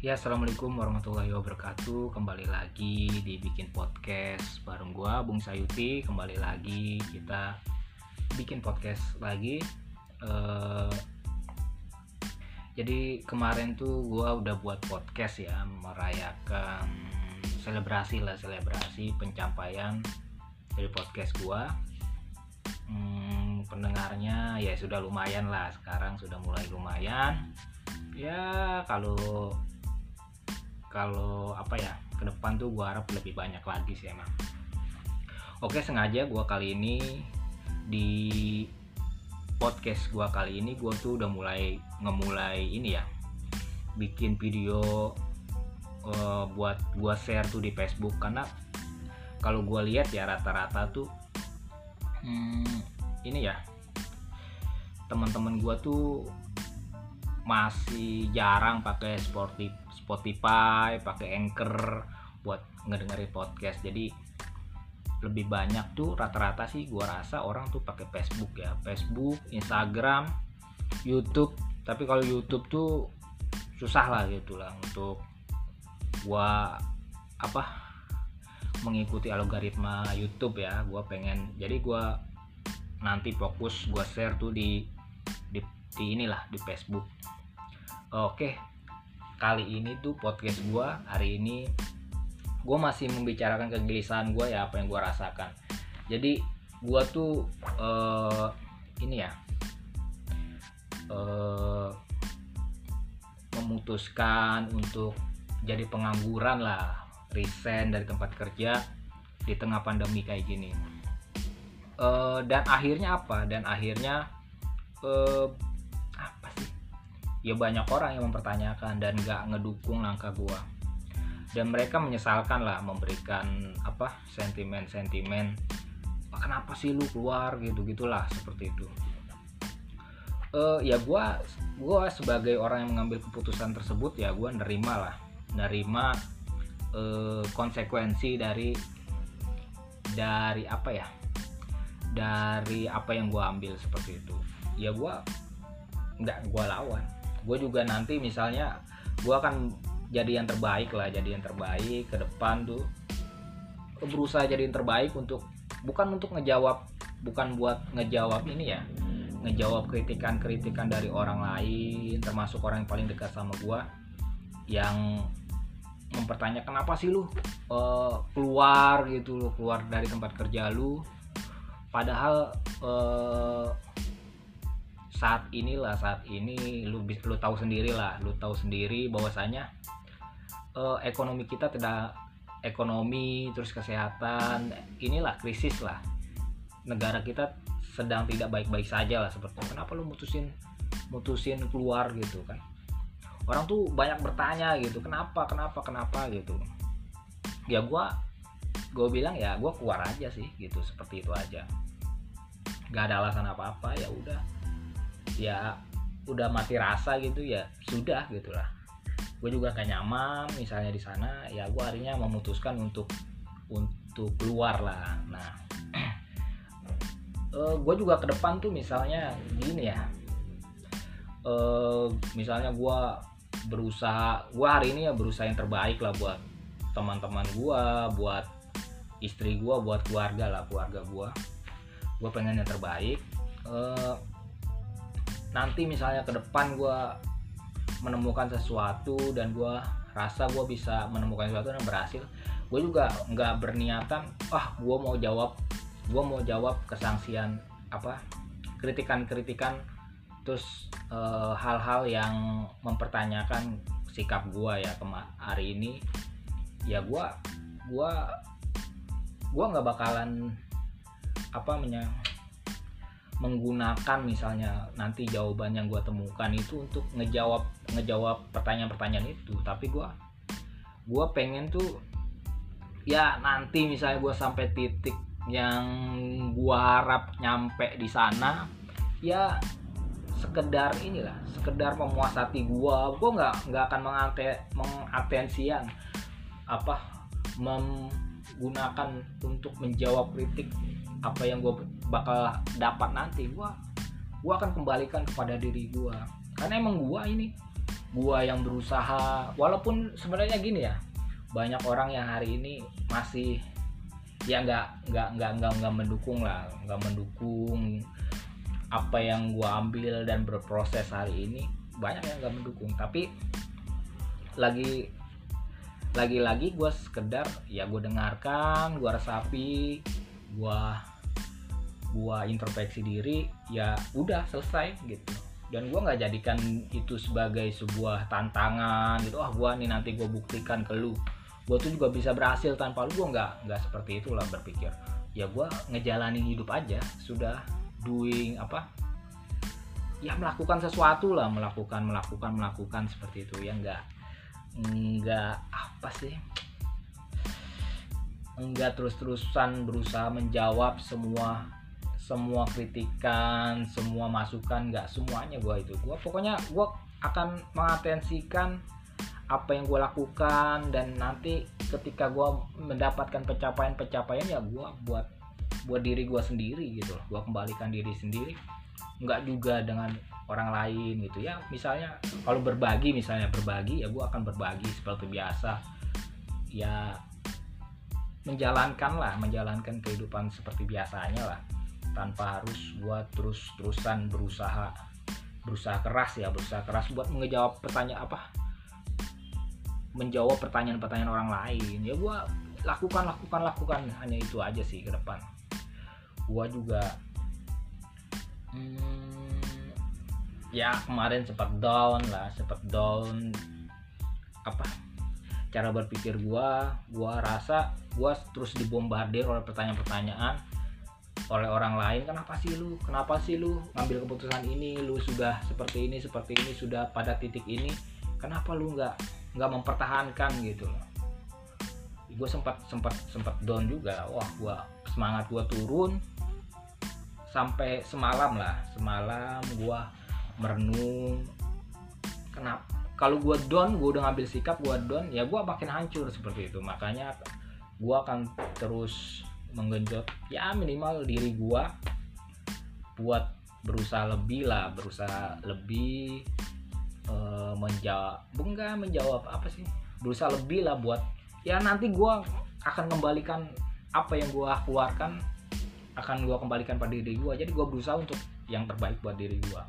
Ya, assalamualaikum warahmatullahi wabarakatuh. Kembali lagi di bikin podcast bareng gua, Bung Sayuti. Kembali lagi kita bikin podcast lagi. Eh, jadi kemarin tuh gua udah buat podcast ya, merayakan selebrasi lah, selebrasi pencapaian dari podcast gua. Hmm, pendengarnya ya sudah lumayan lah. Sekarang sudah mulai lumayan. Ya kalau kalau apa ya ke depan tuh gue harap lebih banyak lagi sih emang. Oke sengaja gue kali ini di podcast gue kali ini gue tuh udah mulai ngemulai ini ya bikin video uh, buat gue share tuh di Facebook. Karena kalau gue lihat ya rata-rata tuh hmm, ini ya teman-teman gue tuh masih jarang pakai sportif Spotify, pakai Anchor buat ngedengerin podcast. Jadi lebih banyak tuh rata-rata sih gua rasa orang tuh pakai Facebook ya. Facebook, Instagram, YouTube. Tapi kalau YouTube tuh susah lah gitu lah untuk gua apa mengikuti algoritma YouTube ya. Gua pengen jadi gua nanti fokus gua share tuh di di, di inilah di Facebook. Oke, kali ini tuh podcast gue hari ini gue masih membicarakan kegelisahan gue ya apa yang gue rasakan. Jadi gue tuh uh, ini ya uh, memutuskan untuk jadi pengangguran lah resign dari tempat kerja di tengah pandemi kayak gini. Uh, dan akhirnya apa? Dan akhirnya uh, ya banyak orang yang mempertanyakan dan gak ngedukung langkah gua. Dan mereka menyesalkan lah memberikan apa sentimen-sentimen kenapa sih lu keluar? gitu gitulah seperti itu. Uh, ya gua gua sebagai orang yang mengambil keputusan tersebut ya gua nerima lah. Nerima uh, konsekuensi dari dari apa ya dari apa yang gua ambil seperti itu. Ya gua nggak gua lawan gue juga nanti misalnya gue akan jadi yang terbaik lah jadi yang terbaik ke depan tuh. Berusaha jadi yang terbaik untuk bukan untuk ngejawab bukan buat ngejawab ini ya ngejawab kritikan-kritikan dari orang lain termasuk orang yang paling dekat sama gue yang mempertanyakan apa sih lu uh, keluar gitu lu keluar dari tempat kerja lu? Padahal uh, saat inilah saat ini lu lu tahu sendiri lah lu tahu sendiri bahwasanya uh, ekonomi kita tidak ekonomi terus kesehatan inilah krisis lah negara kita sedang tidak baik-baik saja lah seperti kenapa lu mutusin mutusin keluar gitu kan? Orang tuh banyak bertanya gitu kenapa kenapa kenapa? gitu. Ya gue gue bilang ya gue keluar aja sih gitu seperti itu aja. Gak ada alasan apa apa ya udah ya udah mati rasa gitu ya sudah gitulah gue juga kayak nyaman misalnya di sana ya gue harinya memutuskan untuk untuk keluar lah. Nah uh, gue juga ke depan tuh misalnya gini ya. Uh, misalnya gue berusaha gue hari ini ya berusaha yang terbaik lah buat teman-teman gue buat istri gue buat keluarga lah keluarga gue gue pengen yang terbaik. Uh, nanti misalnya ke depan gue menemukan sesuatu dan gue rasa gue bisa menemukan sesuatu yang berhasil gue juga nggak berniatan ah gue mau jawab gue mau jawab kesangsian apa kritikan-kritikan terus eh, hal-hal e, yang mempertanyakan sikap gue ya hari ini ya gue gue gue nggak bakalan apa menyang menggunakan misalnya nanti jawaban yang gue temukan itu untuk ngejawab ngejawab pertanyaan-pertanyaan itu. Tapi gue gue pengen tuh ya nanti misalnya gue sampai titik yang gue harap nyampe di sana ya sekedar inilah sekedar memuas hati gue gue nggak nggak akan mengate mengatensian apa menggunakan untuk menjawab kritik apa yang gue bakal dapat nanti gue gue akan kembalikan kepada diri gue karena emang gue ini gua yang berusaha walaupun sebenarnya gini ya banyak orang yang hari ini masih ya nggak nggak nggak nggak nggak mendukung lah nggak mendukung apa yang gua ambil dan berproses hari ini banyak yang nggak mendukung. Tapi lagi lagi-lagi gue sekedar ya gue dengarkan gue resapi gue gue introspeksi diri ya udah selesai gitu. Dan gue nggak jadikan itu sebagai sebuah tantangan gitu. Ah gue nih nanti gue buktikan ke lu. Gue tuh juga bisa berhasil tanpa lu gue nggak nggak seperti itulah berpikir. Ya gue ngejalanin hidup aja sudah doing apa ya melakukan sesuatu lah melakukan melakukan melakukan seperti itu. Ya nggak nggak apa sih nggak terus-terusan berusaha menjawab semua semua kritikan semua masukan nggak semuanya gue itu. Gue pokoknya gue akan mengatensikan apa yang gue lakukan dan nanti ketika gue mendapatkan pencapaian-pencapaian ya gue buat buat diri gue sendiri gitu loh. Gue kembalikan diri sendiri. Nggak juga dengan orang lain gitu. Ya misalnya kalau berbagi misalnya berbagi ya gue akan berbagi seperti biasa. Ya menjalankan lah menjalankan kehidupan seperti biasanya lah tanpa harus buat terus-terusan berusaha berusaha keras ya berusaha keras buat menjawab pertanyaan apa? Menjawab pertanyaan-pertanyaan orang lain. Ya gue lakukan lakukan lakukan. Hanya itu aja sih ke depan. Gue juga hmm, ya kemarin sempat down lah sempat down apa? Cara berpikir gue gue rasa gue terus dibombardir oleh pertanyaan-pertanyaan oleh orang lain kenapa sih lu? Kenapa sih lu ngambil keputusan ini? Lu sudah seperti ini seperti ini sudah pada titik ini. Kenapa lu nggak nggak mempertahankan? Gitu loh. Gue sempat sempat sempat down juga. Wah gue semangat gue turun. Sampai semalam lah semalam gue merenung. Kenapa kalau gue down gue udah ngambil sikap gue down ya gue makin hancur seperti itu. Makanya gue akan terus menggenjot. Ya minimal diri gua buat berusaha lebih lah berusaha lebih uh, menjawab enggak menjawab apa sih? Berusaha lebih lah buat ya nanti gua akan kembalikan apa yang gua keluarkan akan gua kembalikan pada diri gua. Jadi gua berusaha untuk yang terbaik buat diri gua.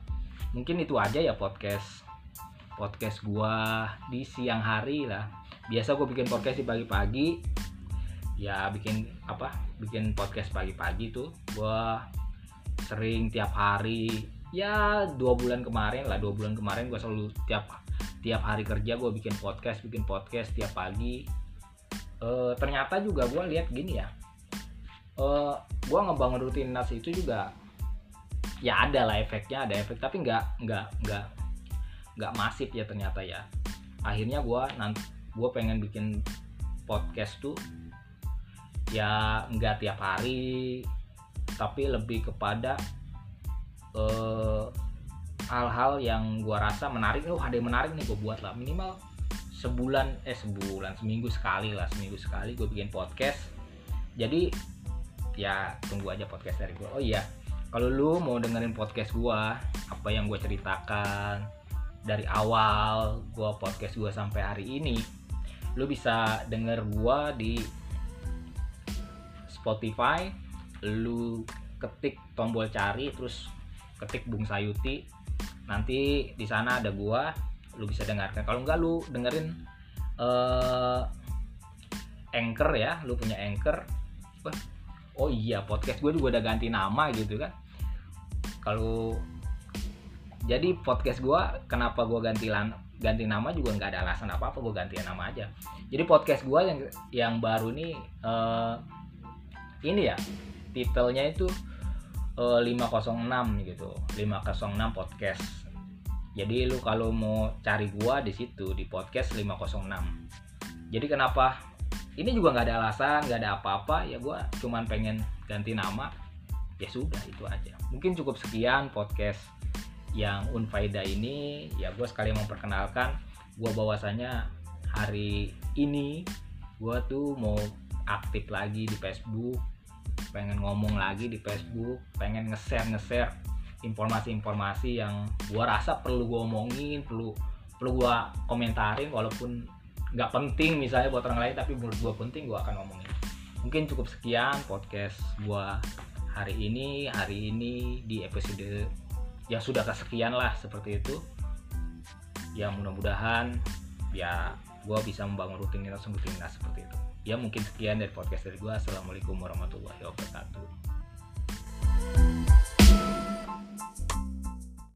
Mungkin itu aja ya podcast podcast gua di siang hari lah. Biasa gue bikin podcast di pagi-pagi ya bikin apa bikin podcast pagi-pagi tuh. Gua sering tiap hari ya dua bulan kemarin lah dua bulan kemarin gue selalu tiap tiap hari kerja gue bikin podcast bikin podcast tiap pagi. E, ternyata juga gue lihat gini ya e, eh, gue ngebangun rutinitas itu juga ya ada lah efeknya ada efek tapi nggak nggak nggak nggak masif ya ternyata ya. Akhirnya gue nanti gue pengen bikin podcast tuh ya nggak tiap hari tapi lebih kepada eh, hal-hal yang gua rasa menarik. Oh ada yang menarik nih gue buat lah. Minimal sebulan eh sebulan seminggu sekali lah. Seminggu sekali gue bikin podcast. Jadi ya tunggu aja podcast dari gue oh iya kalau lu mau dengerin podcast gue apa yang gue ceritakan dari awal gue podcast gue sampai hari ini lu bisa denger gue di Spotify lu ketik tombol cari terus ketik Bung Sayuti. Nanti di sana ada gua lu bisa dengarkan. Kalau enggak lu dengerin uh, anchor ya lu punya anchor. Wah, oh iya podcast gue juga udah ganti nama gitu kan. Kalau jadi podcast gue kenapa gue ganti ganti nama juga nggak ada alasan apa apa gue ganti nama aja. Jadi podcast gue yang yang baru ini uh, ini ya titelnya itu uh, eh, 506 gitu 506 podcast. Jadi lu kalau mau cari gua di situ di podcast 506 jadi kenapa? Ini juga nggak ada alasan nggak ada apa-apa ya gua cuman pengen ganti nama. Ya sudah itu aja. Mungkin cukup sekian podcast yang unfaida ini. Ya gue sekali memperkenalkan gue bahwasanya hari ini gue tuh mau aktif lagi di Facebook pengen ngomong lagi di Facebook pengen nge-share nge-share informasi-informasi yang gua rasa perlu gua omongin perlu perlu gua komentarin walaupun nggak penting misalnya buat orang lain tapi menurut gua penting gua akan ngomongin. Mungkin cukup sekian podcast gua hari ini. Hari ini di episode yang sudah kesekian lah seperti itu. Ya mudah-mudahan ya gue bisa membangun rutinitas rutinitas seperti itu ya mungkin sekian dari podcast dari gue assalamualaikum warahmatullahi wabarakatuh